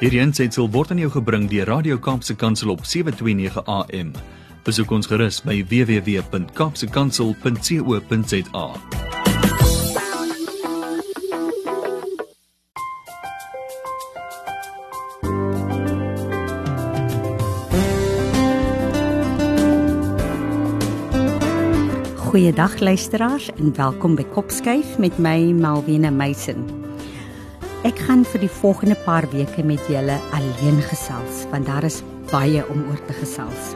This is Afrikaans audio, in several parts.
Hierdie aanseit word aan jou gebring deur Radio Kaapse Kansel op 7:29 AM. Besoek ons gerus by www.kapsekansel.co.za. Goeiedag luisteraars en welkom by Kopskyf met my Malwena Meisen. Ek gaan vir die volgende paar weke met julle alleen gesels want daar is baie om oor te gesels.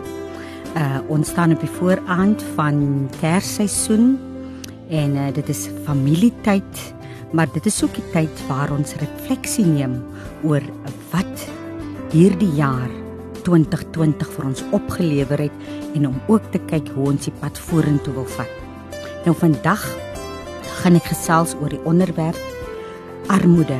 Uh ons staan op die vooraand van Kersseisoen en uh, dit is familietyd, maar dit is ook die tyd waar ons refleksie neem oor wat hierdie jaar 2020 vir ons opgelewer het en om ook te kyk hoe ons die pad vorentoe wil vat. Nou vandag gaan ek gesels oor die onderwerp armoede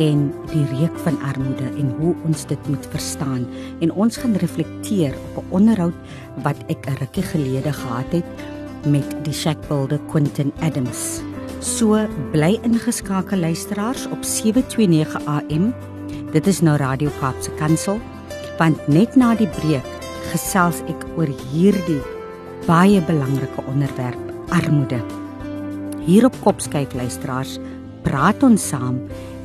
en die reuk van armoede en hoe ons dit moet verstaan en ons gaan reflekteer op 'n onderhoud wat ek 'n rukkie gelede gehad het met die Shackbuilder Quentin Adams. So bly ingeskakel luisteraars op 729 AM. Dit is nou Radio Kaapse Kansel want net na die breek gesels ek oor hierdie baie belangrike onderwerp armoede. Hier op Kopskyk luisteraars, praat ons saam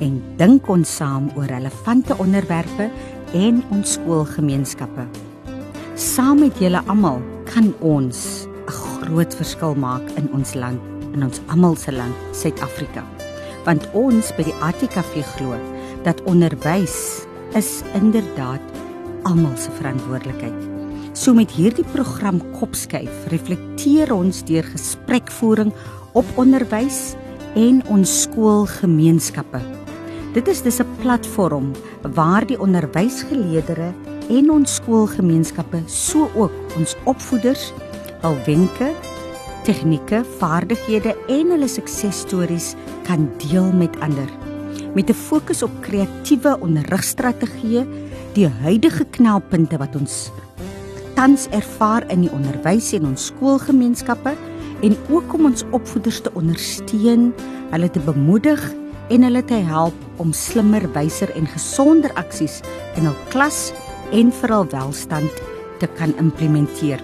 en dink ons saam oor relevante onderwerpe en ons skoolgemeenskappe. Saam met julle almal kan ons 'n groot verskil maak in ons land, in ons almal se land, Suid-Afrika. Want ons by die ATKV glo dat onderwys is inderdaad almal se verantwoordelikheid. So met hierdie program Kopskyf reflekteer ons deur gesprekvoering op onderwys en ons skoolgemeenskappe. Dit is dis 'n platform waar die onderwysgeleerders en ons skoolgemeenskappe so ook ons opvoeders al wenke, tegnieke, vaardighede en hulle suksesstories kan deel met ander. Met 'n fokus op kreatiewe onderrigstrategieë die huidige knelpunte wat ons tans ervaar in die onderwys en ons skoolgemeenskappe en ook om ons opvoeders te ondersteun, hulle te bemoedig en hulle te help om slimmer, wyser en gesonder aksies in hul klas en vir hul welstand te kan implementeer.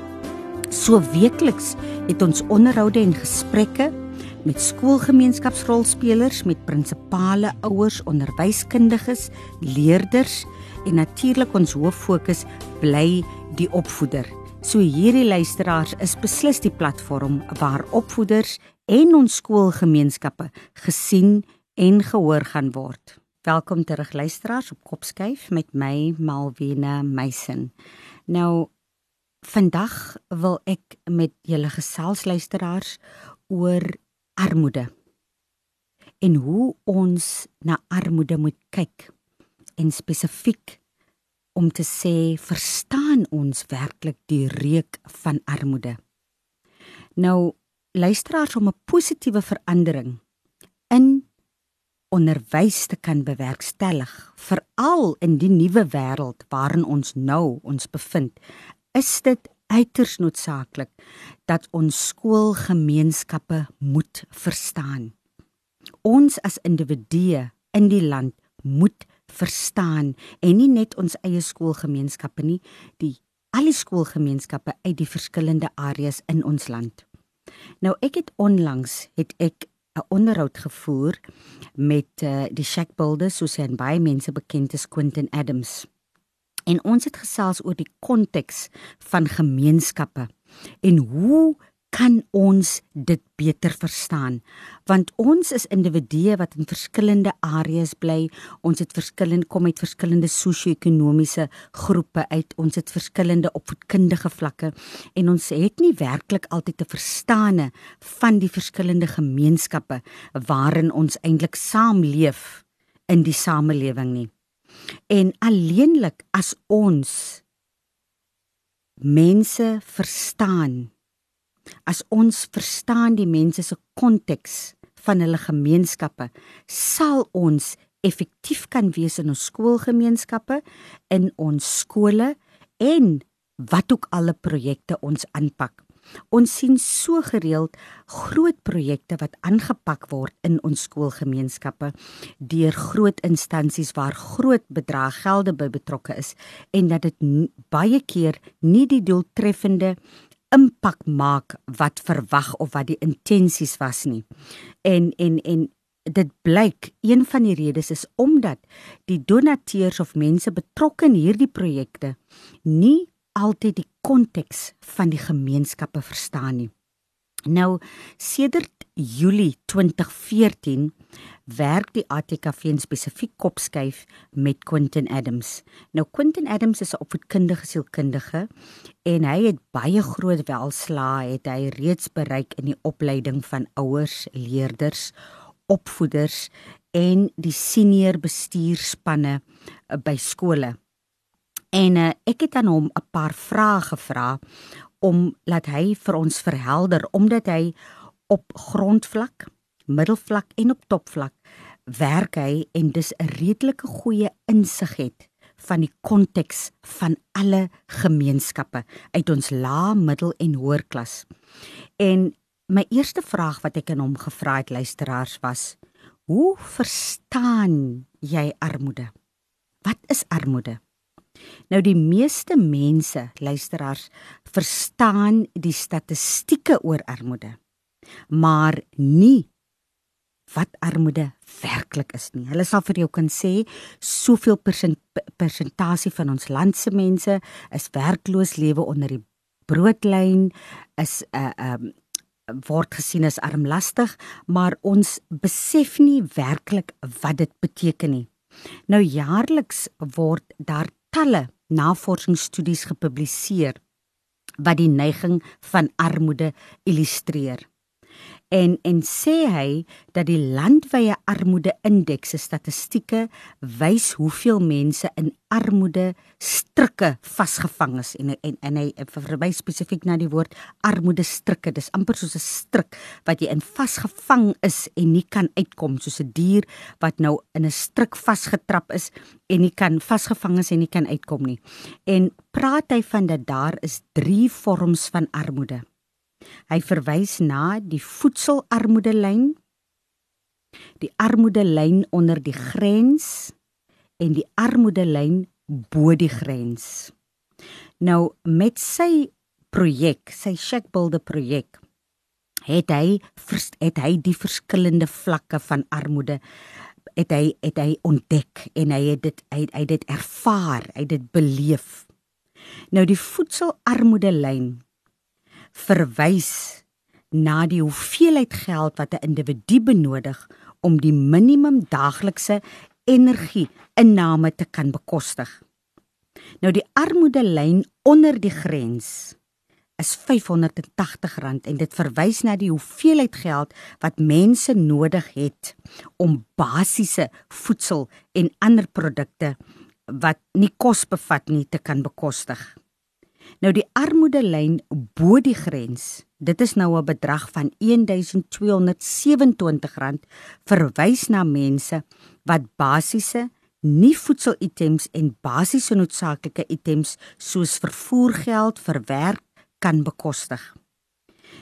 So weekliks het ons onderhoude en gesprekke met skoolgemeenskapsrolspelers, met prinsipale, ouers, onderwyskundiges, leerders en natuurlik ons hoof fokus bly die opvoeder. So hierdie luisteraars is beslis die platform waar opvoeders en ons skoolgemeenskappe gesien en gehoor gaan word. Welkom terug luisteraars op Kopskyf met my Malwena Meisen. Nou vandag wil ek met julle gesels luisteraars oor armoede en hoe ons na armoede moet kyk en spesifiek om te sê verstaan ons werklik die reuk van armoede. Nou luisteraars om 'n positiewe verandering in onderwys te kan bewerkstellig, veral in die nuwe wêreld waarin ons nou ons bevind, is dit uiters noodsaaklik dat ons skoolgemeenskappe moet verstaan. Ons as individue in die land moet verstaan en nie net ons eie skoolgemeenskappe nie, die al die skoolgemeenskappe uit die verskillende areas in ons land. Nou ek het onlangs het ek 'n onderhoud gevoer met uh, die Shack Builders soos hy en baie mense bekend is Quentin Adams. En ons het gesels oor die konteks van gemeenskappe en hoe kan ons dit beter verstaan. Want ons is individue wat in verskillende areas bly. Ons het verskillend kom uit verskillende sosio-ekonomiese groepe uit. Ons het verskillende opvoedkundige vlakke. En ons het nie werklik altyd te verstaane van die verskillende gemeenskappe waarin ons eintlik saamleef in die samelewing nie. En alleenlik as ons mense verstaan As ons verstaan die mense se konteks van hulle gemeenskappe, sal ons effektief kan wees in ons skoolgemeenskappe, in ons skole en wat ook alle projekte ons aanpak. Ons sien so gereeld groot projekte wat aangepak word in ons skoolgemeenskappe deur groot instansies waar groot bedrae gelde by betrokke is en dat dit baie keer nie die doeltreffende impak maak wat verwag of wat die intensies was nie. En en en dit blyk een van die redes is omdat die donateurs of mense betrokke in hierdie projekte nie altyd die konteks van die gemeenskappe verstaan nie. Nou sedert Julie 2014 werk die ATKV in spesifiek kopskuif met Quentin Adams. Nou Quentin Adams is 'n opvoedkundige sielkundige en hy het baie groot welslae het hy reeds bereik in die opleiding van ouers, leerders, opvoeders en die senior bestuurspanne eh, by skole. En uh, ek het aan hom 'n paar vrae gevra om laat hy vir ons verhelder omdat hy op grondvlak, middelvlak en op topvlak werk hy en dis 'n redelike goeie insig het van die konteks van alle gemeenskappe uit ons lae, middel en hoër klas. En my eerste vraag wat ek aan hom gevra het luisteraars was: Hoe verstaan jy armoede? Wat is armoede? Nou die meeste mense, luisteraars, verstaan die statistieke oor armoede, maar nie wat armoede werklik is nie. Hulle sal vir jou kan sê soveel persentasie van ons land se mense is werkloos, lewe onder die broodlyn, is 'n uh, um word gesien as armlastig, maar ons besef nie werklik wat dit beteken nie. Nou jaarliks word daar talle navorsingsstudies gepubliseer wat die neiging van armoede illustreer en en sê hy dat die landwyse armoede indeks se statistieke wys hoeveel mense in armoede strikke vasgevang is. En en en hy verwys spesifiek na die woord armoede strikke. Dis amper soos 'n strik wat jy in vasgevang is en nie kan uitkom soos 'n dier wat nou in 'n strik vasgetrap is en nie kan vasgevang is en nie kan uitkom nie. En praat hy van dat daar is 3 vorms van armoede Hy verwys na die voedselarmoedelyn, die armoedelyn onder die grens en die armoedelyn bo die grens. Nou met sy projek, sy Shackbuilder projek, het hy het hy die verskillende vlakke van armoede het hy het hy ontdek en hy het dit hy, hy het dit ervaar, hy het dit beleef. Nou die voedselarmoedelyn verwys na die hoeveelheid geld wat 'n individu benodig om die minimum daaglikse energie-inname te kan bekostig. Nou die armoedelyn onder die grens is R580 en dit verwys na die hoeveelheid geld wat mense nodig het om basiese voedsel en ander produkte wat nie kos bevat nie te kan bekostig. Nou die armoedelyn bo die grens, dit is nou 'n bedrag van R1227 verwys na mense wat basiese nie voedselitems en basiese noodsaaklike items soos vervoergeld vir werk kan bekostig.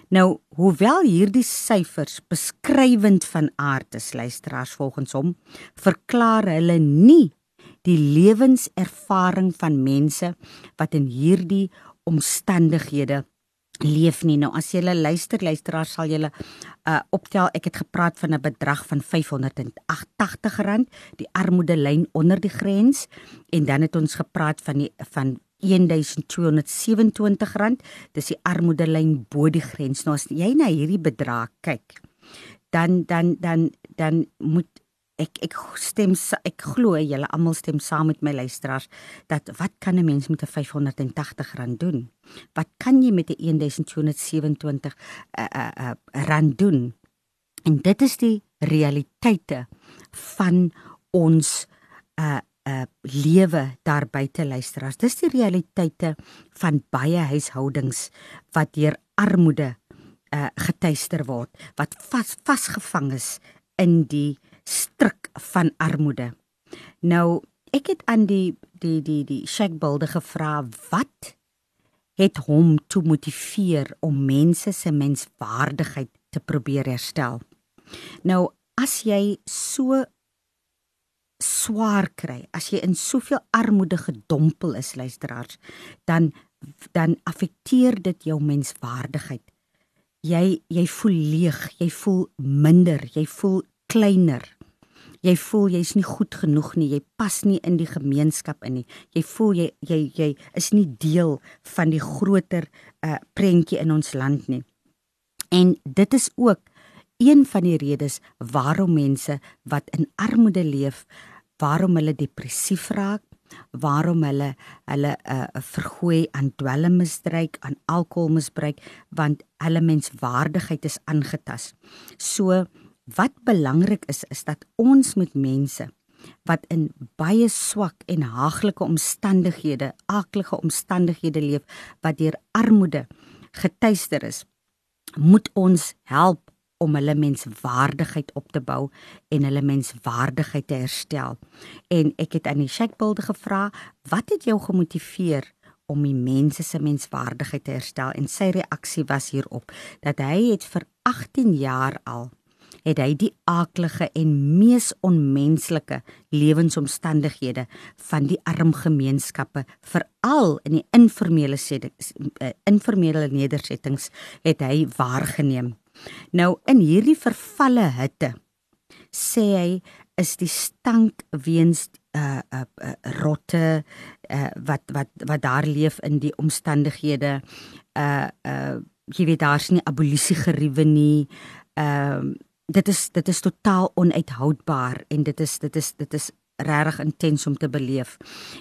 Nou, hoewel hierdie syfers beskrywend van aard is, luisteraars volgens hom, verklaar hulle nie die lewenservaring van mense wat in hierdie omstandighede leef nie. Nou as jy luister, luisteraar sal jy uh optel ek het gepraat van 'n bedrag van R580, die armoedelyn onder die grens en dan het ons gepraat van die van R1227, dis die armoedelyn bo die grens. Nou as jy na hierdie bedrag kyk, dan dan dan dan moet ek ek stem ek glo julle almal stem saam met my luisteraars dat wat kan 'n mens met 'n R580 doen? Wat kan jy met 'n 1227 uh, uh, uh, rand doen? En dit is die realiteite van ons uh uh lewe daar buite luisteraars. Dis die realiteite van baie huishoudings wat deur armoede uh getuister word, wat vas vasgevang is in die stryk van armoede. Nou, ek het aan die die die die shackbuilder gevra wat het hom toe motiveer om mense se menswaardigheid te probeer herstel. Nou as jy so swaar kry, as jy in soveel armoede gedompel is, luisteraars, dan dan affekteer dit jou menswaardigheid. Jy jy voel leeg, jy voel minder, jy voel kleiner. Jy voel jy's nie goed genoeg nie, jy pas nie in die gemeenskap in nie. Jy voel jy jy jy is nie deel van die groter uh prentjie in ons land nie. En dit is ook een van die redes waarom mense wat in armoede leef, waarom hulle depressief raak, waarom hulle hulle 'n uh, vergooi aan dwelmmisbruik, aan alkoholmisbruik, want hulle menswaardigheid is aangetast. So wat belangrik is is dat ons met mense wat in baie swak en haaglike omstandighede, aaklige omstandighede leef wat deur armoede getuister is, moet ons help om hulle menswaardigheid op te bou en hulle menswaardigheid te herstel. En ek het aan die Shakbilde gevra, wat het jou gemotiveer om die mense se menswaardigheid te herstel? En sy reaksie was hierop dat hy het vir 18 jaar al het hy die aaklige en mees onmenslike lewensomstandighede van die arm gemeenskappe veral in die informele eh, informele nedersettings het hy waargeneem Nou in hierdie vervalle hitte sê hy is die stank weens uh uh, uh rotte uh wat wat wat daar leef in die omstandighede uh uh jy weet daar's nie abolisie geriewe nie. Ehm uh, dit is dit is totaal onuithoudbaar en dit is dit is dit is regtig intens om te beleef.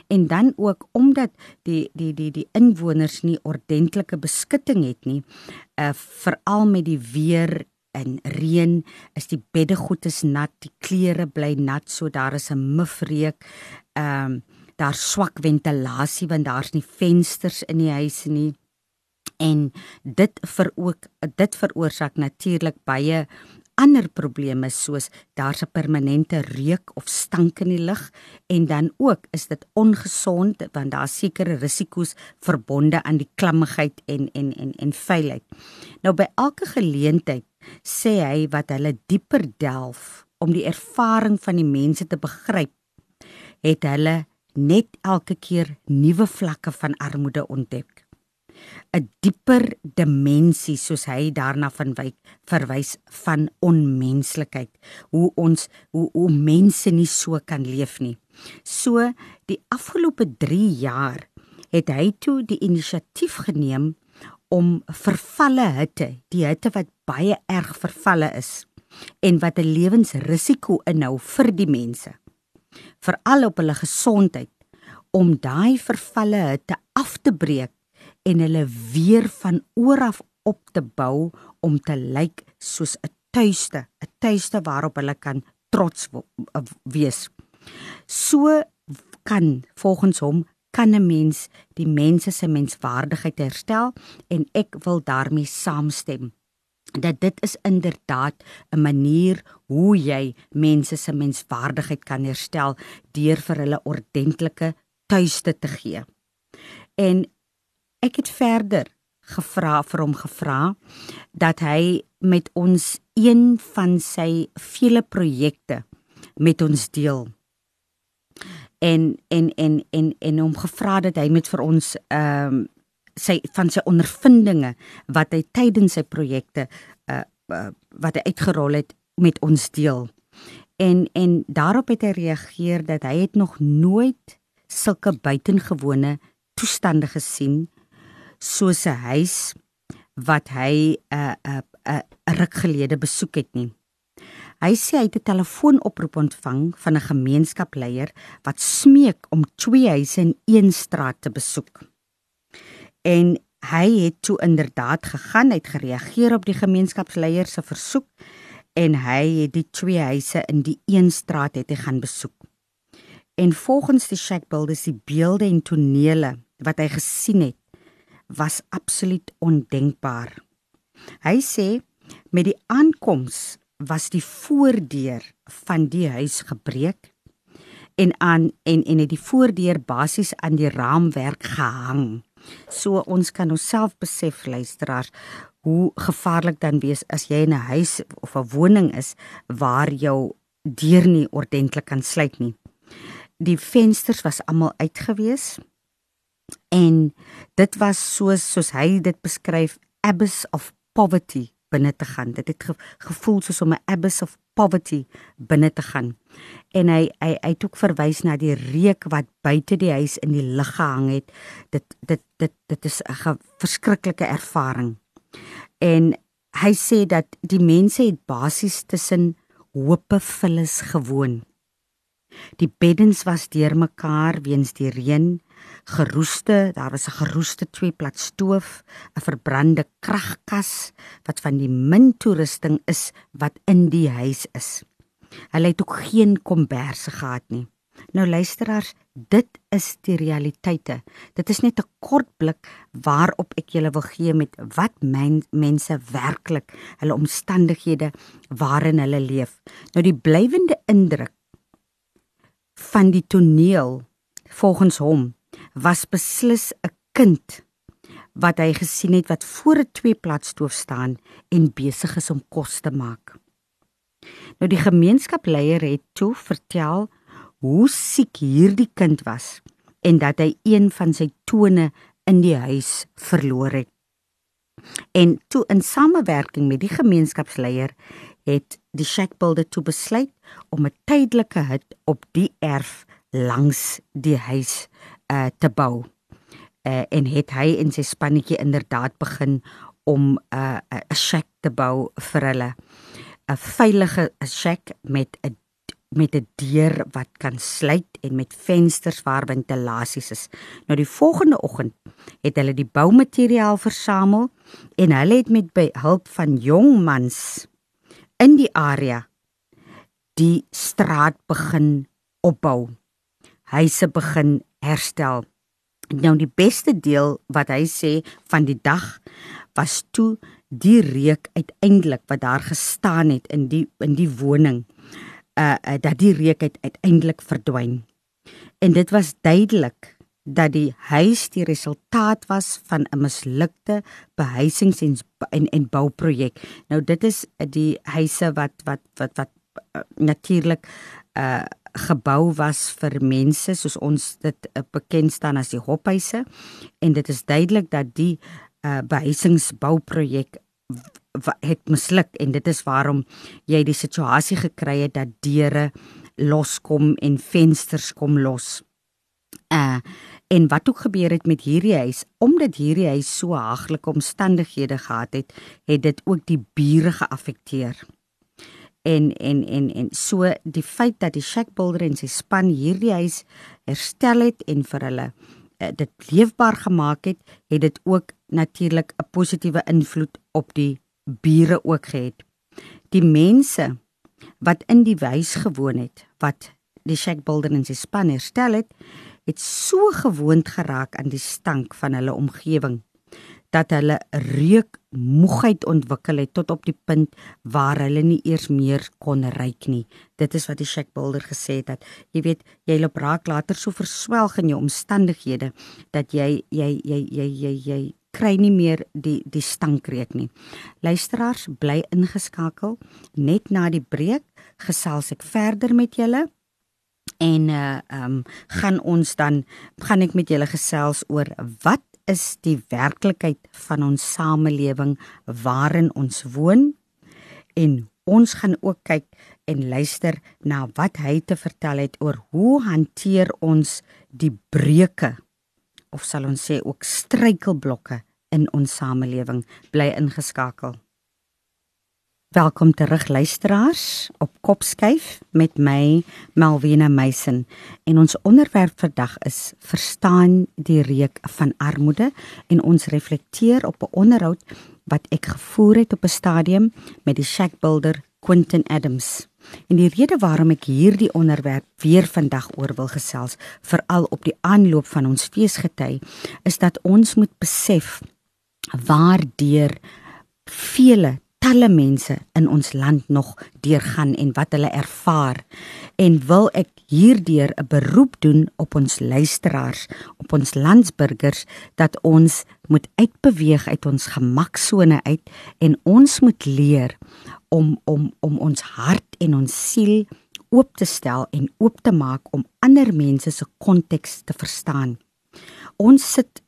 En dan ook omdat die die die die inwoners nie ordentlike beskutting het nie, uh veral met die weer en reën is die beddegoed is nat, die klere bly nat, so daar is 'n mufreek. Ehm um, daar swak ventilasie want daar's nie vensters in die huise nie. En dit vir ook dit veroorsaak natuurlik baie ander probleme soos daar's 'n permanente reuk of stank in die lug en dan ook is dit ongesond want daar's sekere risiko's verbonde aan die klammigheid en en en en veiligheid. Nou by elke geleentheid sê hy wat hulle dieper delf om die ervaring van die mense te begryp, het hulle net elke keer nuwe vlakke van armoede ontdek. 'n dieper dimensie soos hy daarna van wyk verwys van onmenslikheid. Hoe ons hoe, hoe mense nie so kan leef nie. So die afgelope 3 jaar het hy toe die inisiatief geneem om vervalle hitte die hitte wat baie erg vervalle is en wat 'n lewensrisiko inhou vir die mense veral op hulle gesondheid om daai vervalle hitte af te breek en hulle weer van oor af op te bou om te lyk soos 'n tuiste, 'n tuiste waarop hulle kan trots wees. So kan volgens hom kan 'n mens die mense se menswaardigheid herstel en ek wil daarmee saamstem dat dit is inderdaad 'n manier hoe jy mense se menswaardigheid kan herstel deur vir hulle ordentlike tuiste te gee. En ek het verder gevra vir hom gevra dat hy met ons een van sy vele projekte met ons deel en en en en en hom gevra dat hy met vir ons ehm um, sy van sy ondervindinge wat hy tydens sy projekte uh, uh wat hy uitgerol het met ons deel. En en daarop het hy reageer dat hy het nog nooit sulke buitengewone toestande gesien soos 'n huis wat hy 'n uh, 'n uh, 'n uh, ruk gelede besoek het nie. Hy sê hy het 'n telefoonoproep ontvang van 'n gemeenskapsleier wat smeek om twee huise in een straat te besoek. En hy het toe inderdaad gegaan, hy het gereageer op die gemeenskapsleier se versoek en hy het die twee huise in die een straat het hy gaan besoek. En volgens die Shackbuilders die beelde en tonele wat hy gesien het, was absoluut ondenkbaar. Hy sê met die aankoms was die voordeur van die huis gebreek en aan en en het die voordeur basies aan die raamwerk gehang So ons kan onsself besef luisteraars hoe gevaarlik dan wees as jy in 'n huis of 'n woning is waar jou deur nie ordentlik kan sluit nie. Die vensters was almal uitgewees en dit was soos soos hy dit beskryf abyss of poverty binne te gaan. Dit het ge, gevoel soos om 'n abyss of poverty binne te gaan. En hy hy hy het ook verwys na die reuk wat buite die huis in die lug gehang het. Dit dit dit dit is 'n verskriklike ervaring. En hy sê dat die mense het basies tussen hope vullis gewoon. Die beddens was deurmekaar weens die reën geroeste, daar was 'n geroeste twee plat stoof, 'n verbrande kragkas wat van die min toerusting is wat in die huis is. Hulle het ook geen komberse gehad nie. Nou luisteraars, dit is die realiteite. Dit is net 'n kort blik waarop ek julle wil gee met wat men, mense werklik hulle omstandighede waarin hulle leef. Nou die blywende indruk van die toneel volgens hom was beslis 'n kind wat hy gesien het wat voor 'n twee plat stoof staan en besig is om kos te maak. Nou die gemeenskapleier het toe vertel hoe siek hierdie kind was en dat hy een van sy tone in die huis verloor het. En toe in samewerking met die gemeenskapsleier het die shackbuilder toe besluit om 'n tydelike hut op die erf langs die huis uh, te bou. Uh, en het hy en sy spannetjie inderdaad begin om 'n uh, 'n shack te bou vir hulle. 'n Veilige shack met 'n met 'n deur wat kan sluit en met vensters waar ventilasies is. Nou die volgende oggend het hulle die boumateriaal versamel en hulle het met behulp van jong mans in die area die straat begin opbou. Huise begin herstel. Nou die beste deel wat hy sê van die dag was toe die reuk uiteindelik wat daar gestaan het in die in die woning uh, uh dat die reuk uit, uiteindelik verdwyn. En dit was duidelik dat die huis die resultaat was van 'n mislukte behuisings en en, en bouprojek. Nou dit is die huise wat wat wat wat uh, natuurlik uh gebou was vir mense soos ons dit uh, bekend staan as die hophuise en dit is duidelik dat die uh, behuisingsbouprojek het misluk en dit is waarom jy die situasie gekry het dat deure loskom en vensters kom los. Uh en wat ook gebeur het met hierdie huis omdat hierdie huis so haglike omstandighede gehad het, het dit ook die bure geaffekteer en en en en so die feit dat die Shack Builder en sy span hierdie huis herstel het en vir hulle uh, dit leefbaar gemaak het, het dit ook natuurlik 'n positiewe invloed op die bure ook gehad. Die mense wat in die huis gewoon het, wat die Shack Builder en sy span herstel het, het so gewoond geraak aan die stank van hulle omgewing dat hulle reuk moegheid ontwikkel het tot op die punt waar hulle nie eers meer kon ruik nie. Dit is wat die Shack Builder gesê het dat jy weet jy loop raak later so verswelg in jou omstandighede dat jy jy jy jy jy, jy kry nie meer die die stankreuk nie. Luisteraars bly ingeskakel net na die breek gesels ek verder met julle en uh um gaan ons dan gaan ek met julle gesels oor wat is die werklikheid van ons samelewing waarin ons woon. En ons gaan ook kyk en luister na wat hy te vertel het oor hoe hanteer ons die breuke of sal ons sê ook struikelblokke in ons samelewing. Bly ingeskakel Welkom terug luisteraars. Op Kopskyf met my Malvina Meisen en ons onderwerp vandag is verstaan die reuk van armoede? En ons reflekteer op 'n onderhoud wat ek gevoer het op 'n stadium met die shack builder Quentin Adams. En die rede waarom ek hierdie onderwerp weer vandag oor wil gesels, veral op die aanloop van ons feesgety, is dat ons moet besef waardeur vele talle mense in ons land nog deurgaan en wat hulle ervaar en wil ek hierdeur 'n beroep doen op ons luisteraars, op ons landsburgers dat ons moet uitbeweeg uit ons gemaksone uit en ons moet leer om om om ons hart en ons siel oop te stel en oop te maak om ander mense se konteks te verstaan. Ons sit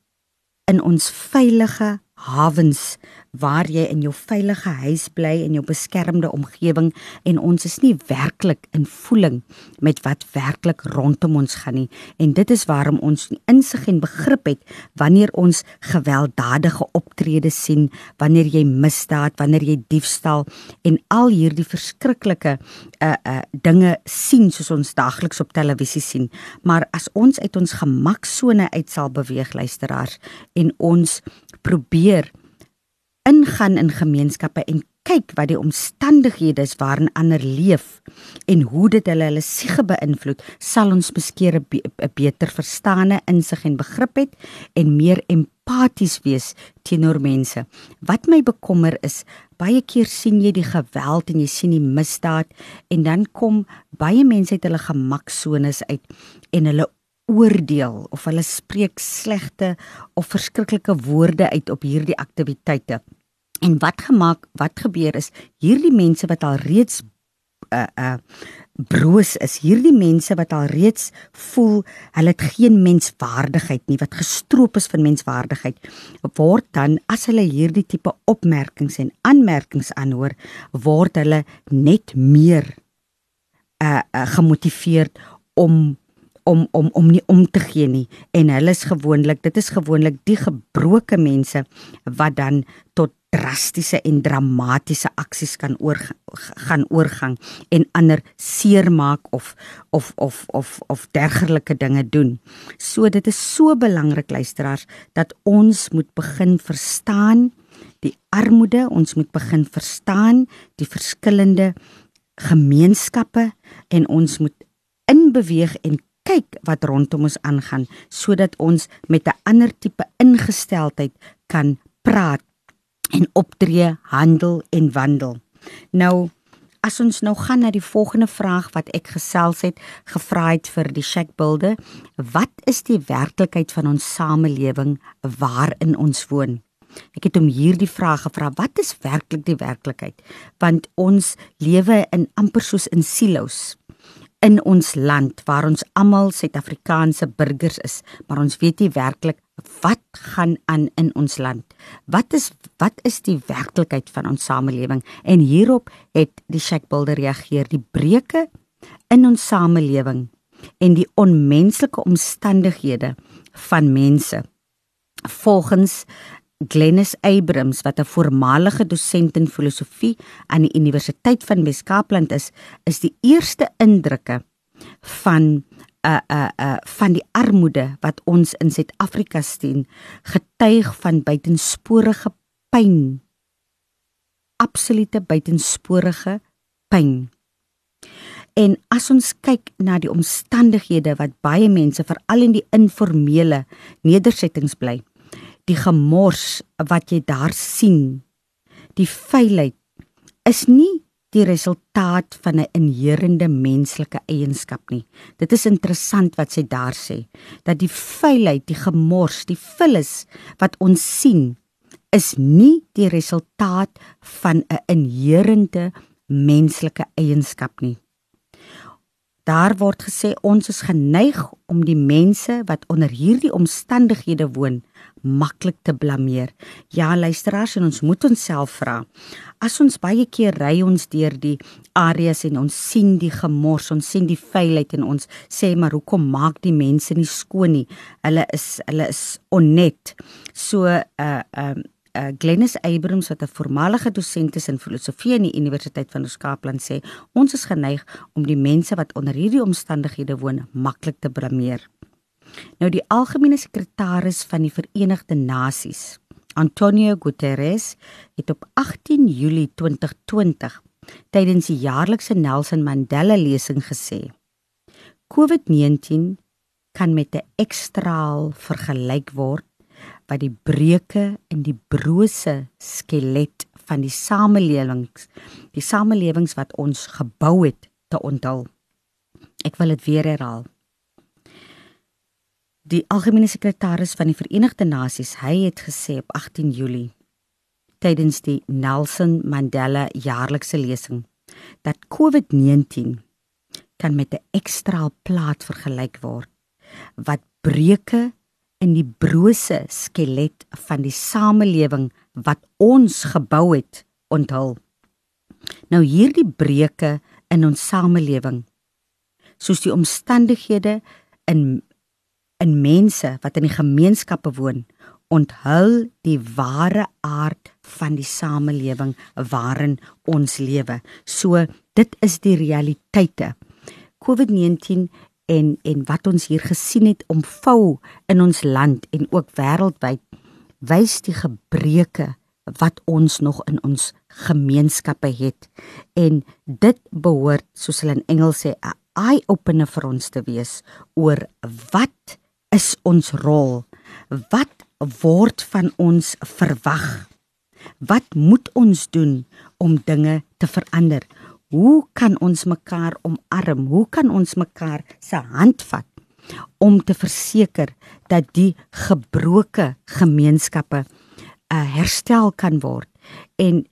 in ons veilige hawens waar jy in jou veilige huis bly in jou beskermde omgewing en ons is nie werklik in voeling met wat werklik rondom ons gaan nie. En dit is waarom ons insig en begrip het wanneer ons gewelddadige optredes sien wanneer jy misdaad wanneer jy diefstal en al hierdie verskriklike uh uh dinge sien soos ons daagliks op televisie sien. Maar as ons uit ons gemaksone uit sal beweeg luisteraars en ons probeer ingaan in gemeenskappe en kyk wat die omstandighede is waarin ander leef en hoe dit hulle hulle siege beïnvloed, sal ons beskeer 'n be beter verstande, insig en begrip het en meer empaties wees teenoor mense. Wat my bekommer is, baie keer sien jy die geweld en jy sien die misdaad en dan kom baie mense uit hulle gemaksones uit en hulle oordeel of hulle spreek slegte of verskriklike woorde uit op hierdie aktiwiteite. En wat gemaak, wat gebeur is hierdie mense wat al reeds uh uh broos is, hierdie mense wat al reeds voel hulle het geen menswaardigheid nie, wat gestroop is van menswaardigheid, word dan as hulle hierdie tipe opmerkings en aanmerkings aanhoor, word hulle net meer uh, uh gemotiveerd om om om om nie om te gee nie en hulle is gewoonlik dit is gewoonlik die gebroke mense wat dan tot drastiese en dramatiese aksies kan oor gaan oorgang en ander seermaak of of of of of dergelike dinge doen. So dit is so belangrik luisteraars dat ons moet begin verstaan die armoede, ons moet begin verstaan die verskillende gemeenskappe en ons moet inbeweeg en kyk wat rondom ons aangaan sodat ons met 'n ander tipe ingesteldheid kan praat en optree, handel en wandel. Nou as ons nou gaan na die volgende vraag wat ek gesels het, gevra het vir die Shack Builder, wat is die werklikheid van ons samelewing waarin ons woon? Ek het hom hierdie vraag gevra, wat is werklik die werklikheid? Want ons lewe in amper soos in silo's in ons land waar ons almal Suid-Afrikaanse burgers is, maar ons weet nie werklik wat gaan aan in ons land. Wat is wat is die werklikheid van ons samelewing? En hierop het die Shack Builder reageer, die breuke in ons samelewing en die onmenslike omstandighede van mense. Volgens Glennis Abrams wat 'n voormalige dosent in filosofie aan die Universiteit van Wes-Kaapland is, is die eerste indrukke van 'n uh, 'n uh, uh, van die armoede wat ons in Suid-Afrika sien, getuig van buitensporige pyn. Absolute buitensporige pyn. En as ons kyk na die omstandighede wat baie mense veral in die informele nedersettings bly, die gemors wat jy daar sien, die feilheid is nie die resultaat van 'n inherende menslike eienskap nie. Dit is interessant wat sy daar sê, dat die feilheid, die gemors, die vullis wat ons sien, is nie die resultaat van 'n inherente menslike eienskap nie. Daar word gesê ons is geneig om die mense wat onder hierdie omstandighede woon maklik te blameer. Ja, luisteraars, ons moet onsself vra. As ons baie keer ry ons deur die areas en ons sien die gemors, ons sien die vuilheid en ons sê maar hoekom maak die mense nie skoon nie? Hulle is hulle is onnet. So uh um uh, Glennis Abrams wat 'n voormalige dosent is in filosofie aan die Universiteit van Oos-Kaapland sê, ons is geneig om die mense wat onder hierdie omstandighede woon maklik te blameer. Nou die algemene sekretaris van die Verenigde Nasies, Antonio Guterres, het op 18 Julie 2020 tydens die jaarlikse Nelson Mandela lesing gesê: COVID-19 kan met 'n ekstraal vergelyk word wat die breuke in die brose skelet van die samelewings, die samelewings wat ons gebou het te onthul. Ek wil dit weer herhaal. Die algemene sekretaris van die Verenigde Nasies, hy het gesê op 18 Julie tydens die Nelson Mandela jaarlikse lesing dat COVID-19 kan met 'n ekstra plaat vergelyk word wat breuke in die brose skelet van die samelewing wat ons gebou het onthul. Nou hierdie breuke in ons samelewing soos die omstandighede in in mense wat in die gemeenskappe woon onthul die ware aard van die samelewing waarin ons lewe. So dit is die realiteite. COVID-19 en en wat ons hier gesien het omvou in ons land en ook wêreldwyd wys die gebreke wat ons nog in ons gemeenskappe het. En dit behoort soos hulle in Engels sê 'n eye opener vir ons te wees oor wat is ons rol? Wat word van ons verwag? Wat moet ons doen om dinge te verander hoe kan ons mekaar omarm? Hoe kan ons mekaar se hand vat om te verseker dat die gebroke gemeenskappe uh, herstel kan word? En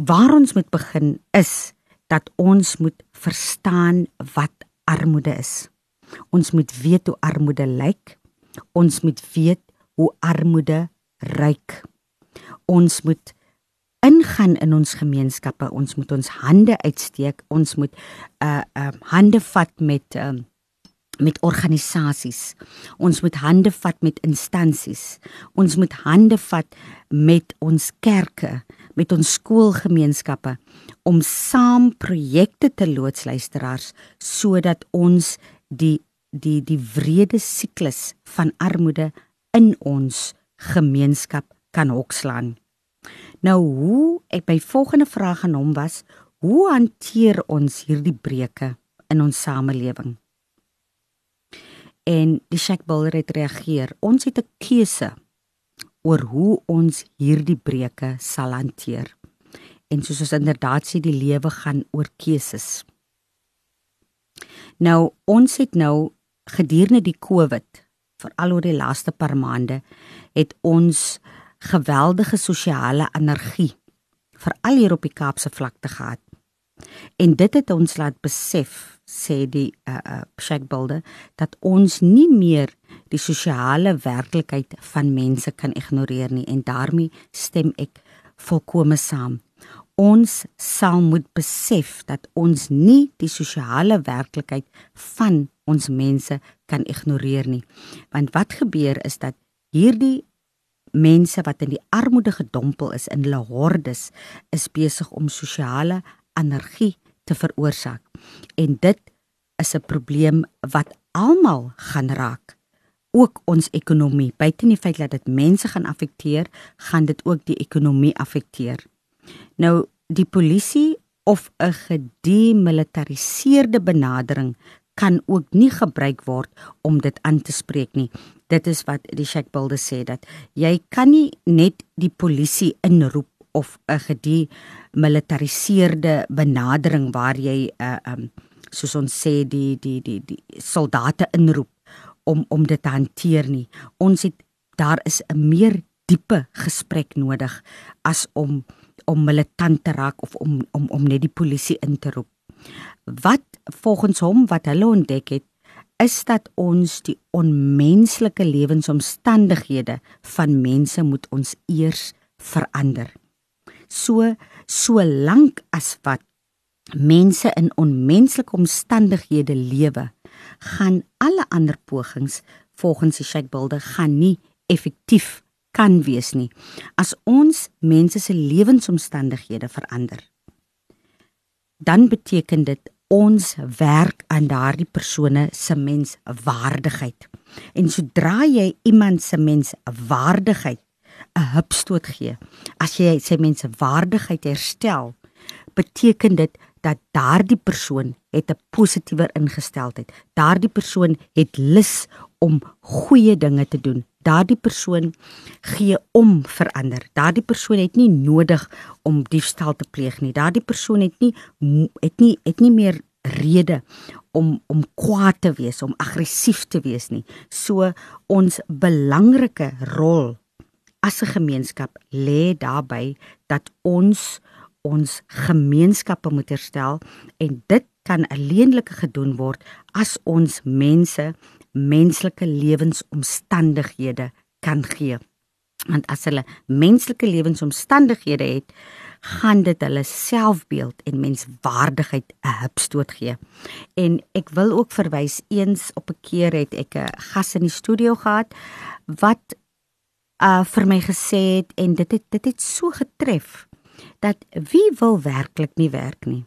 waar ons moet begin is dat ons moet verstaan wat armoede is. Ons moet weet hoe armoede lyk. Ons moet weet hoe armoede ryk. Ons moet ingaan in ons gemeenskappe. Ons moet ons hande uitsteek. Ons moet uh uh hande vat met uh met organisasies. Ons moet hande vat met instansies. Ons moet hande vat met ons kerke, met ons skoolgemeenskappe om saam projekte te loods luisteraars sodat ons die die die wrede siklus van armoede in ons gemeenskap kan hokslaan. Nou hoe ek by volgende vraag aan hom was, hoe hanteer ons hierdie breuke in ons samelewing? En die Shakbull het reageer, ons het 'n keuse oor hoe ons hierdie breuke sal hanteer. En soos ons inderdaad sê die lewe gaan oor keuses. Nou ons het nou gedurende die COVID, veral oor die laaste paar maande, het ons geweldige sosiale energie veral hier op die Kaapse vlakte gehad. En dit het ons laat besef, sê die uh uh Sheikh Bulde, dat ons nie meer die sosiale werklikheid van mense kan ignoreer nie en daarmee stem ek volkome saam. Ons sal moet besef dat ons nie die sosiale werklikheid van ons mense kan ignoreer nie. Want wat gebeur is dat hierdie mense wat in die armoede gedompel is in hulle hordes is besig om sosiale energie te veroorsaak en dit is 'n probleem wat almal gaan raak. Ook ons ekonomie. Buite die feit dat dit mense gaan affekteer gaan dit ook die ekonomie affekteer. Nou die polisie of 'n gedemilitariseerde benadering kan ook nie gebruik word om dit aan te spreek nie. Dit is wat die Shakbilde sê dat jy kan nie net die polisie inroep of 'n gedemilitariseerde benadering waar jy 'n uh, um soos ons sê die die die die soldate inroep om om dit te hanteer nie. Ons het daar is 'n meer diepe gesprek nodig as om om militant te raak of om om om net die polisie in te roep. Wat volgens hom wat hulle ontdek het, is dat ons die onmenslike lewensomstandighede van mense moet ons eers verander. So so lank as wat mense in onmenslike omstandighede lewe, gaan alle ander pogings volgens die Sheikh Bilde gaan nie effektief kan wees nie as ons mense se lewensomstandighede verander dan beteken dit ons werk aan daardie persone se menswaardigheid. En sodra jy iemand se menswaardigheid 'n hupstoot gee, as jy sy menswaardigheid herstel, beteken dit dat daardie persoon het 'n positiewer ingesteldheid. Daardie persoon het lus om goeie dinge te doen, Daardie persoon gee om vir ander. Daardie persoon het nie nodig om diefstal te pleeg nie. Daardie persoon het nie het nie het nie meer rede om om kwaad te wees, om aggressief te wees nie. So ons belangrike rol as 'n gemeenskap lê daarbey dat ons ons gemeenskappe moet herstel en dit kan alleenlik gedoen word as ons mense menslike lewensomstandighede kan gee. Want as hulle menslike lewensomstandighede het, gaan dit hulle selfbeeld en menswaardigheid 'n hupstoot gee. En ek wil ook verwys eens op 'n keer het ek 'n gas in die studio gehad wat uh vir my gesê het en dit het dit het so getref dat wie wil werklik nie werk nie.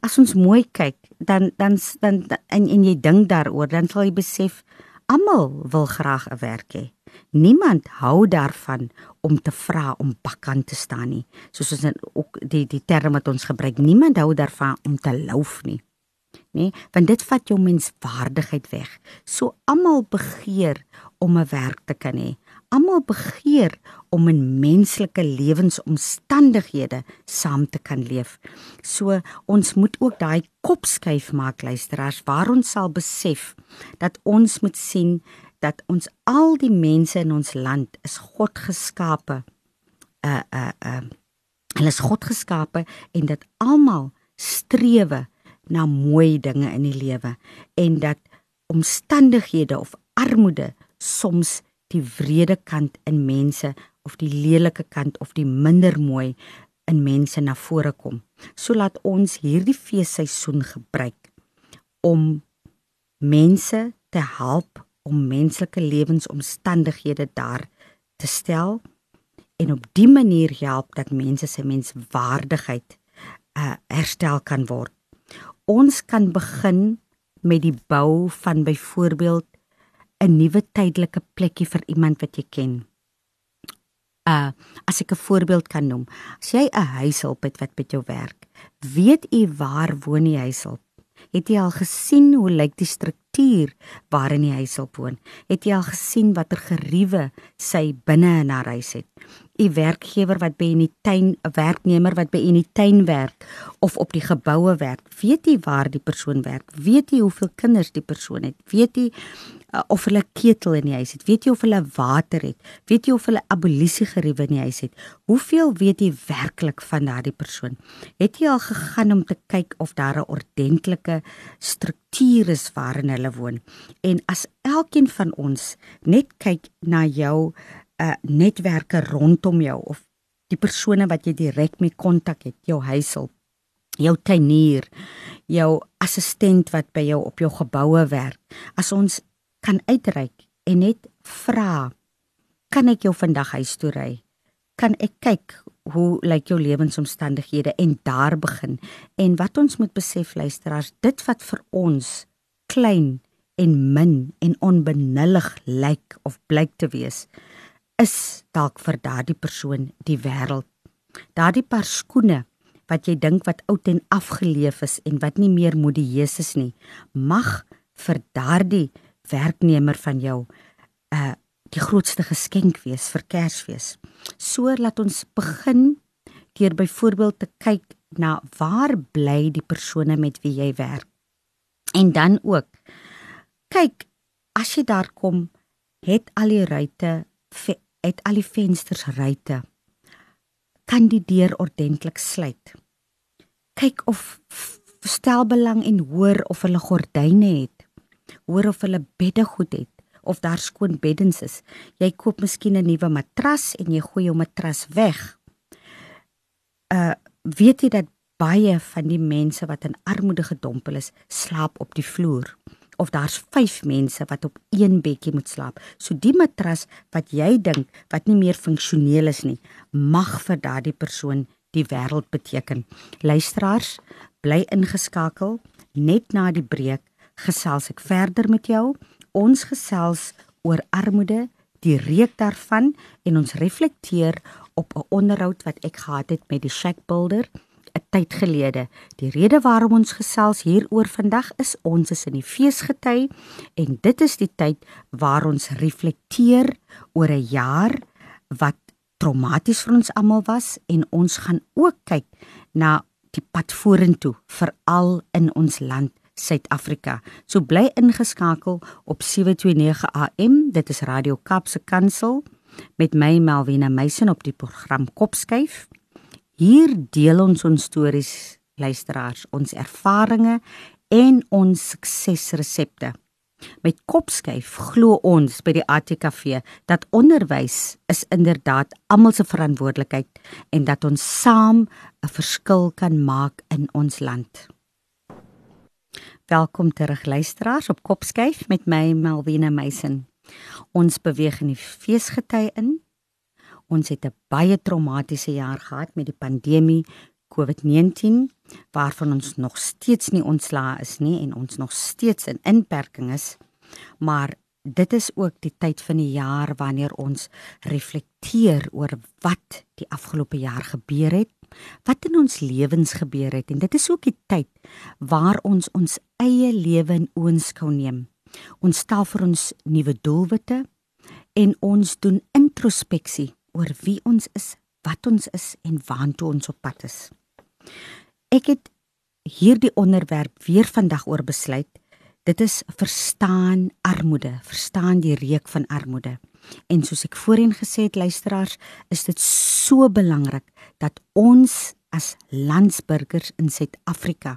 As ons mooi kyk, dan dan dan en en jy dink daaroor, dan sal jy besef almal wil graag 'n werk hê. Niemand hou daarvan om te vra om bakkant te staan nie. Soos ons ook die die term wat ons gebruik, niemand hou daarvan om te louf nie. Nee, want dit vat jou menswaardigheid weg. So almal begeer om 'n werk te kan hê. Almal begeer om in menslike lewensomstandighede saam te kan leef. So ons moet ook daai kop skuif maak luisteraars waar ons sal besef dat ons moet sien dat ons al die mense in ons land is God geskape. Uh uh uh hulle is God geskape en dat almal strewe na mooi dinge in die lewe en dat omstandighede of armoede soms die wrede kant in mense of die lelike kant of die minder mooi in mense na vore kom. So laat ons hierdie feesseisoen gebruik om mense te help om menslike lewensomstandighede daar te stel en op die manier help dat mense se menswaardigheid uh, herstel kan word. Ons kan begin met die bou van byvoorbeeld 'n nuwe tydelike plekkie vir iemand wat jy ken. Uh as ek 'n voorbeeld kan noem, as jy 'n huishulp het wat met jou werk, weet u waar woon die huishulp? Het jy al gesien hoe lyk die struktuur waarin die huishulp woon? Het jy al gesien watter geriewe sy binne in haar huis het? U werkgewer wat by in die tuin, 'n werknemer wat by in die tuin werk of op die geboue werk, weet jy waar die persoon werk? Weet jy hoeveel kinders die persoon het? Weet jy uh, of hulle ketel in die huis het? Weet jy of hulle water het? Weet jy of hulle abolisie geriewe in die huis het? Hoeveel weet jy werklik van daardie persoon? Het jy al gegaan om te kyk of daar 'n ordentlike struktuur is waarin hulle woon? En as elkeen van ons net kyk na jou uh, netwerke rondom jou of die persone wat jy direk mee kontak het, jou huishulp, jou tuinier, jou assistent wat by jou op jou geboue werk. As ons kan uitreik en net vra kan ek jou vandag huis toe ry? Kan ek kyk hoe lyk jou lewensomstandighede? En daar begin. En wat ons moet besef luisteraars dit wat vir ons klein en min en onbenullig lyk of blyk te wees is dalk vir daardie persoon die wêreld. Daardie paar skoene wat jy dink wat oud en afgeleef is en wat nie meer modieus is nie mag vir daardie werknemer van jou uh die grootste geskenk wees vir Kersfees. So laat ons begin deur byvoorbeeld te kyk na waar bly die persone met wie jy werk. En dan ook kyk as jy daar kom, het al die ruitte het al die vensters ruitte. Kan die deur ordentlik sluit. Kyk of stel belang en hoor of hulle gordyne het hoor of hulle bedde goed het of daar skoon beddens is. Jy koop miskien 'n nuwe matras en jy gooi jou matras weg. Uh weet jy dat baie van die mense wat in armoede gedompel is, slaap op die vloer of daar's 5 mense wat op een bedjie moet slaap. So die matras wat jy dink wat nie meer funksioneel is nie, mag vir daardie persoon die wêreld beteken. Luisteraars, bly ingeskakel net na die breek gesels ek verder met jou. Ons gesels oor armoede, die reuk daarvan en ons reflekteer op 'n onderhoud wat ek gehad het met die shack builder 'n tyd gelede. Die rede waarom ons gesels hieroor vandag is ons is in die feesgety en dit is die tyd waar ons reflekteer oor 'n jaar wat traumaties vir ons almal was en ons gaan ook kyk na die pad vorentoe veral in ons land Suid-Afrika. So bly ingeskakel op 729 AM. Dit is Radio Kapse Kansel met my Melvina Meisen op die program Kopskyf. Hier deel ons ons stories, luisteraars, ons ervarings en ons suksesresepte. Met Kopskyf glo ons by die ATKV dat onderwys is inderdaad almal se verantwoordelikheid en dat ons saam 'n verskil kan maak in ons land. Welkom terug luisteraars op Kopskyf met my Melvina Meisen. Ons beweeg in die feesgety in. Ons het 'n baie traumatiese jaar gehad met die pandemie COVID-19 waarvan ons nog steeds nie ontslae is nie en ons nog steeds in inperking is. Maar dit is ook die tyd van die jaar wanneer ons reflekteer oor wat die afgelope jaar gebeur het, wat in ons lewens gebeur het en dit is ook die tyd waar ons ons eie lewe in oënskou neem. Ons stel vir ons nuwe doelwitte en ons doen introspeksie oor wie ons is, wat ons is en waartoe ons op pad is. Ek het hierdie onderwerp weer vandag oor besluit. Dit is verstaan armoede, verstaan die reuk van armoede. En soos ek voorheen gesê het luisteraars, is dit so belangrik dat ons as landsburgers in Suid-Afrika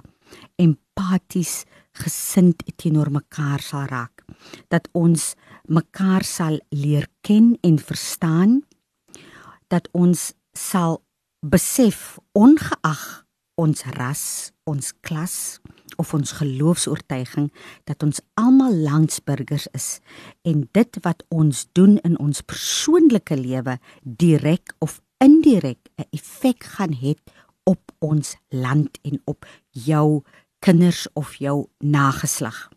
empaties gesind teenoor mekaar sal raak. Dat ons mekaar sal leer ken en verstaan. Dat ons sal besef ongeag ons ras, ons klas of ons geloofs-oortuiging dat ons almal landsburgers is en dit wat ons doen in ons persoonlike lewe direk of indirek 'n effek gaan hê op ons land en op jou kinders of jou nageslag.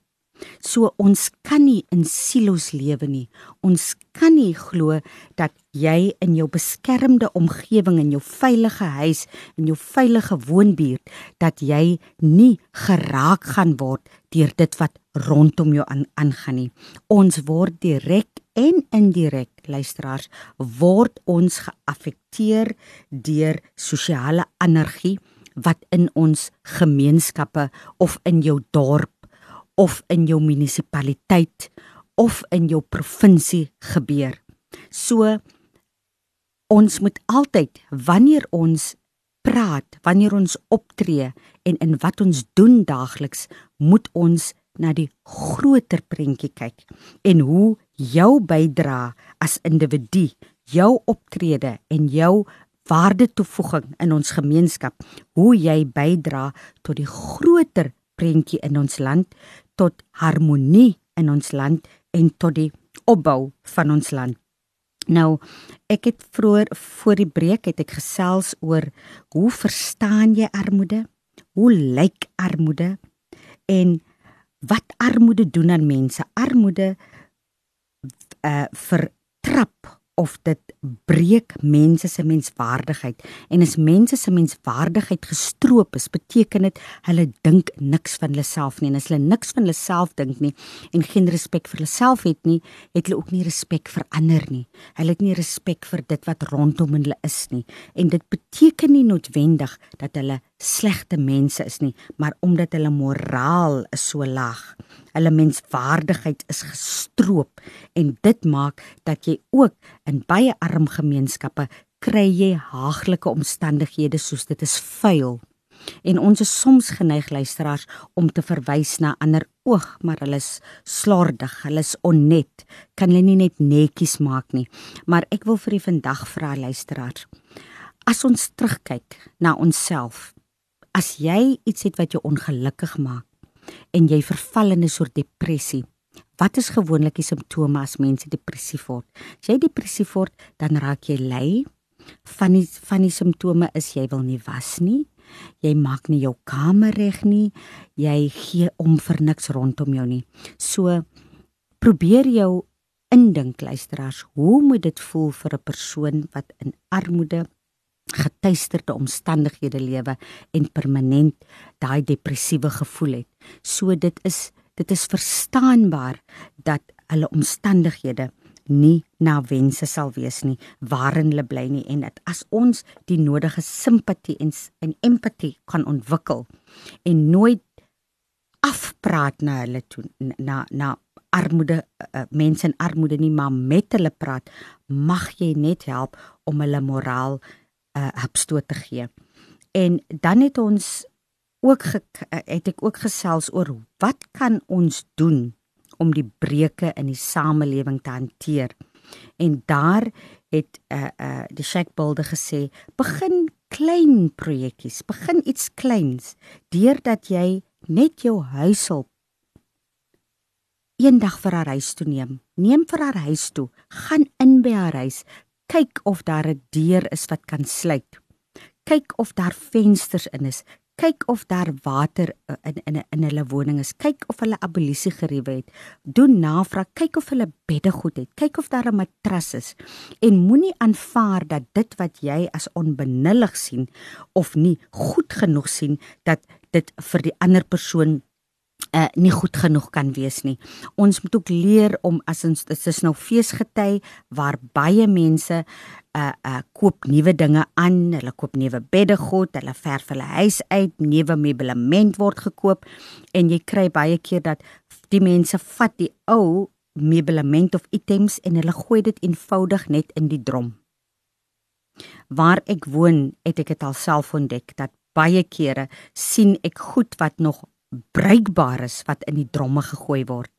So ons kan nie in silo's lewe nie. Ons kan nie glo dat jy in jou beskermde omgewing in jou veilige huis in jou veilige woonbuurt dat jy nie geraak gaan word deur dit wat rondom jou aan aangaan nie. Ons word direk en indirek luisteraars word ons geaffekteer deur sosiale energie wat in ons gemeenskappe of in jou dorp of in jou munisipaliteit of in jou provinsie gebeur. So ons moet altyd wanneer ons praat, wanneer ons optree en in wat ons doen daagliks, moet ons na die groter prentjie kyk en hoe jou bydra as individu, jou optrede en jou waarde toevoeging in ons gemeenskap, hoe jy bydra tot die groter prentjie in ons land, tot harmonie in ons land en tot die opbou van ons land. Nou, ek het vroeër voor die breek het ek gesels oor hoe verstaan jy armoede? Hoe lyk armoede? En wat armoede doen aan mense? Armoede uh vertrap of dit breek mense se menswaardigheid. En as mense se menswaardigheid gestroop is beteken dit hulle dink niks van hulle self nie. En as hulle niks van hulle self dink nie en geen respek vir hulle self het nie het hulle ook nie respek vir ander nie. Hulle het nie respek vir dit wat rondom hulle is nie. En dit beteken nie noodwendig dat hulle slegte mense is nie maar omdat hulle moraal is so laag hulle menswaardigheid is gestroop en dit maak dat jy ook in baie arm gemeenskappe kry jy haaglike omstandighede soos dit is vuil. En ons is soms geneig luisteraars om te verwys na ander oog maar hulle is slordig hulle is onnet kan hulle nie net netjies maak nie. Maar ek wil vir u vandag vra luisteraars as ons terugkyk na onsself as jy iets het wat jou ongelukkig maak en jy verval in 'n soort depressie. Wat is gewoonlik die simptome as mense depressief word? As jy depressief word, dan raak jy lui. Van die van die simptome is jy wil nie was nie. Jy maak nie jou kamer reg nie. Jy gee om vir niks rondom jou nie. So probeer jou indink luisteraars, hoe moet dit voel vir 'n persoon wat in armoede getuisterde omstandighede lewe en permanent daai depressiewe gevoel het. So dit is dit is verstaanbaar dat hulle omstandighede nie na wense sal wees nie waarin hulle bly nie en dat as ons die nodige simpatie en en empatie kan ontwikkel en nooit afpraat na hulle toe na na armoede uh, mense in armoede nie maar met hulle praat mag jy net help om hulle moraal uh, hupstoot te gee. En dan het ons ook ge, uh, het ek ook gesels oor wat kan ons doen om die breuke in die samelewing te hanteer. En daar het uh, uh, die Shackbuilder gesê begin klein projekkies begin iets kleins deurdat jy net jou huishulp eendag vir haar huis toe neem. Neem vir haar huis toe, gaan in by haar huis, kyk of daar 'n deur is wat kan sluit. Kyk of daar vensters in is. Kyk of daar water uh, in in in hulle woning is. Kyk of hulle abolisie geriewe het. Doen navraag, kyk of hulle bedde goed het. Kyk of daar 'n matras is. En moenie aanvaar dat dit wat jy as onbenullig sien of nie goed genoeg sien dat dit vir die ander persoon uh, nie goed genoeg kan wees nie. Ons moet ook leer om as ons dit is nou feesgety waar baie mense uh uh koop nuwe dinge aan, hulle koop nuwe beddegoed, hulle verf hulle huis uit, nuwe meublement word gekoop en jy kry baie keer dat die mense vat die ou meublement of items en hulle gooi dit eenvoudig net in die drom. Waar ek woon, het ek dit alself ontdek dat baie kere sien ek goed wat nog bruikbaar is wat in die dromme gegooi word.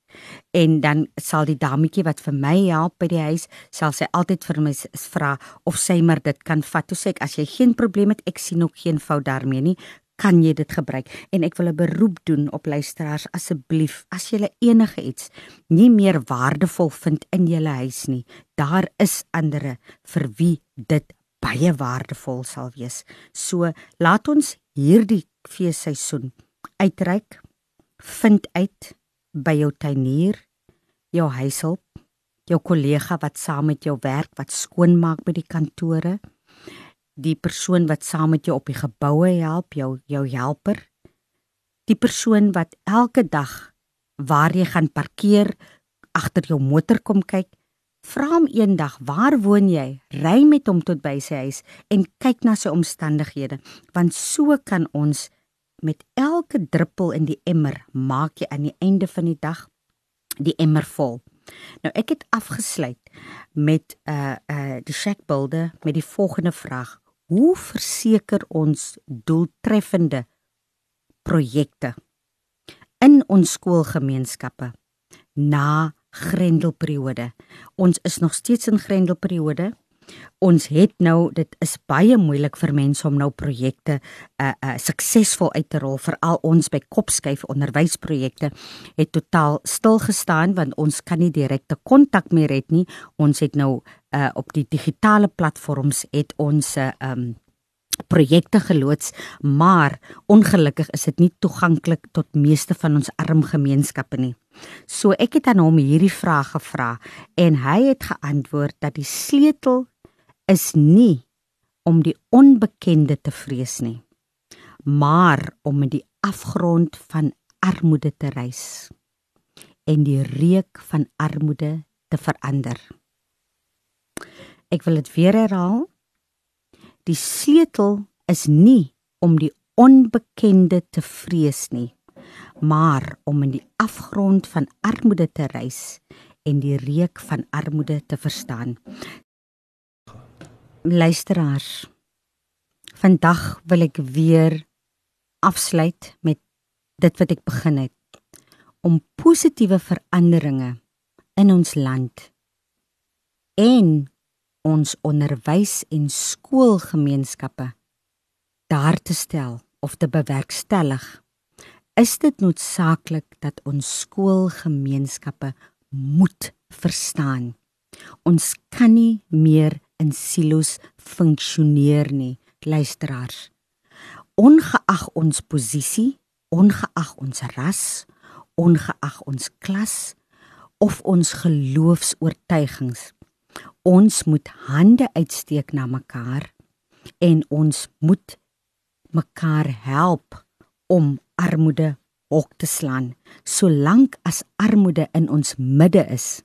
En dan sal die dametjie wat vir my help by die huis, sal sy altyd vir my vra of sy maar dit kan vat. Toe sê ek as jy geen probleem het, ek sien ook geen fout daarmee nie, kan jy dit gebruik. En ek wil 'n beroep doen op luisteraars asseblief, as jy enige iets nie meer waardevol vind in jou huis nie, daar is ander vir wie dit baie waardevol sal wees. So laat ons hierdie feesseisoen uitreik vind uit by jou tuinier jou huishulp jou kollega wat saam met jou werk wat skoonmaak by die kantore die persoon wat saam met jou op die geboue help jou jou helper die persoon wat elke dag waar jy gaan parkeer agter jou motor kom kyk vra hom eendag waar woon jy? Ry met hom tot by sy huis en kyk na sy omstandighede want so kan ons met elke druppel in die emmer maak jy aan die einde van die dag die emmer vol. Nou ek het afgesluit met uh uh die shackbuilder met die volgende vraag: Hoe verseker ons doeltreffende projekte in ons skoolgemeenskappe na grendelperiode? Ons is nog steeds in grendelperiode ons het nou dit is baie moeilik vir mense om nou projekte uh uh suksesvol uit te rol. Veral ons by kopskuif onderwysprojekte het totaal stil gestaan want ons kan nie direkte kontak meer hê nie. Ons het nou uh op die digitale platforms het ons uh, um projekte geloods maar ongelukkig is dit nie toeganklik tot meeste van ons arm gemeenskappe nie. So ek het aan hom hierdie vraag gevra en hy het geantwoord dat die sleutel is nie om die onbekende te vrees nie, maar om in die afgrond van armoede te reis en die reuk van armoede te verander. Ek wil dit weer herhaal. Die sleutel is nie om die onbekende te vrees nie, maar om in die afgrond van armoede te reis en die reuk van armoede te verstaan luisteraars. Vandag wil ek weer afsluit met dit wat ek begin het om positiewe veranderinge in ons land en ons onderwys en skoolgemeenskappe daar te stel of te bewerkstellig is dit noodsaaklik dat ons skoolgemeenskappe moet verstaan ons kan nie meer in silo's funksioneer nie, luisteraars. Ongeag ons posisie, ongeag ons ras, ongeag ons klas of ons geloofs-oortuigings, ons moet hande uitsteek na mekaar en ons moet mekaar help om armoede hok te slaan. Solank as armoede in ons midde is,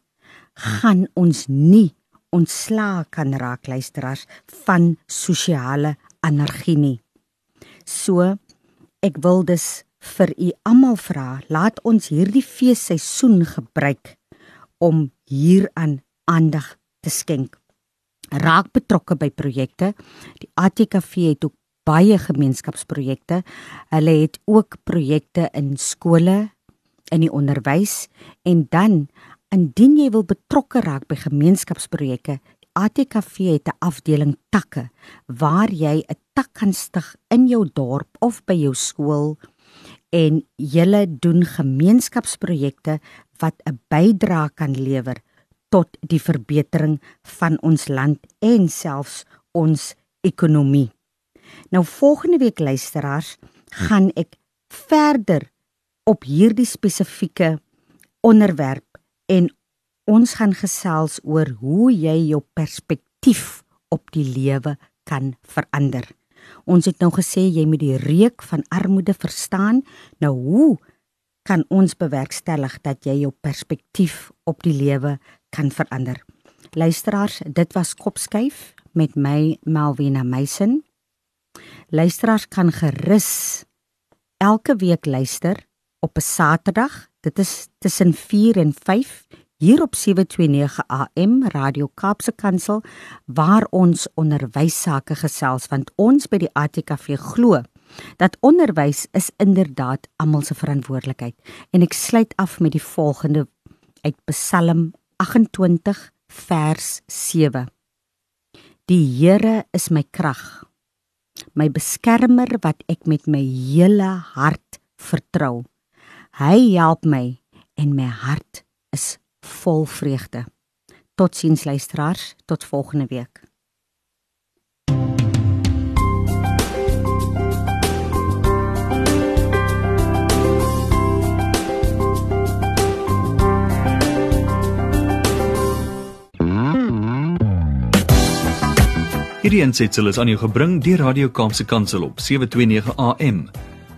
gaan ons nie ontslaa kan raak luisteraars van sosiale anargie nie. So ek wil dus vir u almal vra, laat ons hierdie feesseisoen gebruik om hieraan aandag te skenk. Raak betrokke by projekte. Die ATKV het ook baie gemeenskapsprojekte. Hulle het ook projekte in skole, in die onderwys en dan indien jy wil betrokke raak by gemeenskapsprojekte, ATKV het 'n afdeling takke waar jy 'n tak kan stig in jou dorp of by jou skool en julle doen gemeenskapsprojekte wat 'n bydrae kan lewer tot die verbetering van ons land en selfs ons ekonomie. Nou volgende week luisteraars, gaan ek verder op hierdie spesifieke onderwerp en ons gaan gesels oor hoe jy jou perspektief op die lewe kan verander. Ons het nou gesê jy moet die reuk van armoede verstaan. Nou hoe kan ons bewerkstellig dat jy jou perspektief op die lewe kan verander? Luisteraars, dit was Kopskyf met my Melvina Meisen. Luisteraars kan gerus elke week luister op 'n Saterdag. Dit is tussen 4 en 5 hier op 729 AM Radio Kaapse Kansel waar ons onderwys sake gesels want ons by die ATKV glo dat onderwys is inderdaad almal se verantwoordelikheid en ek sluit af met die volgende uit Psalm 28 vers 7 Die Here is my krag my beskermer wat ek met my hele hart vertrou. Hy help my en my hart is vol vreugde. Totsiens luisteraars, tot volgende week. Hierdie ensetsel is aan jou gebring deur Radio Kaapse Kansel op 729 AM.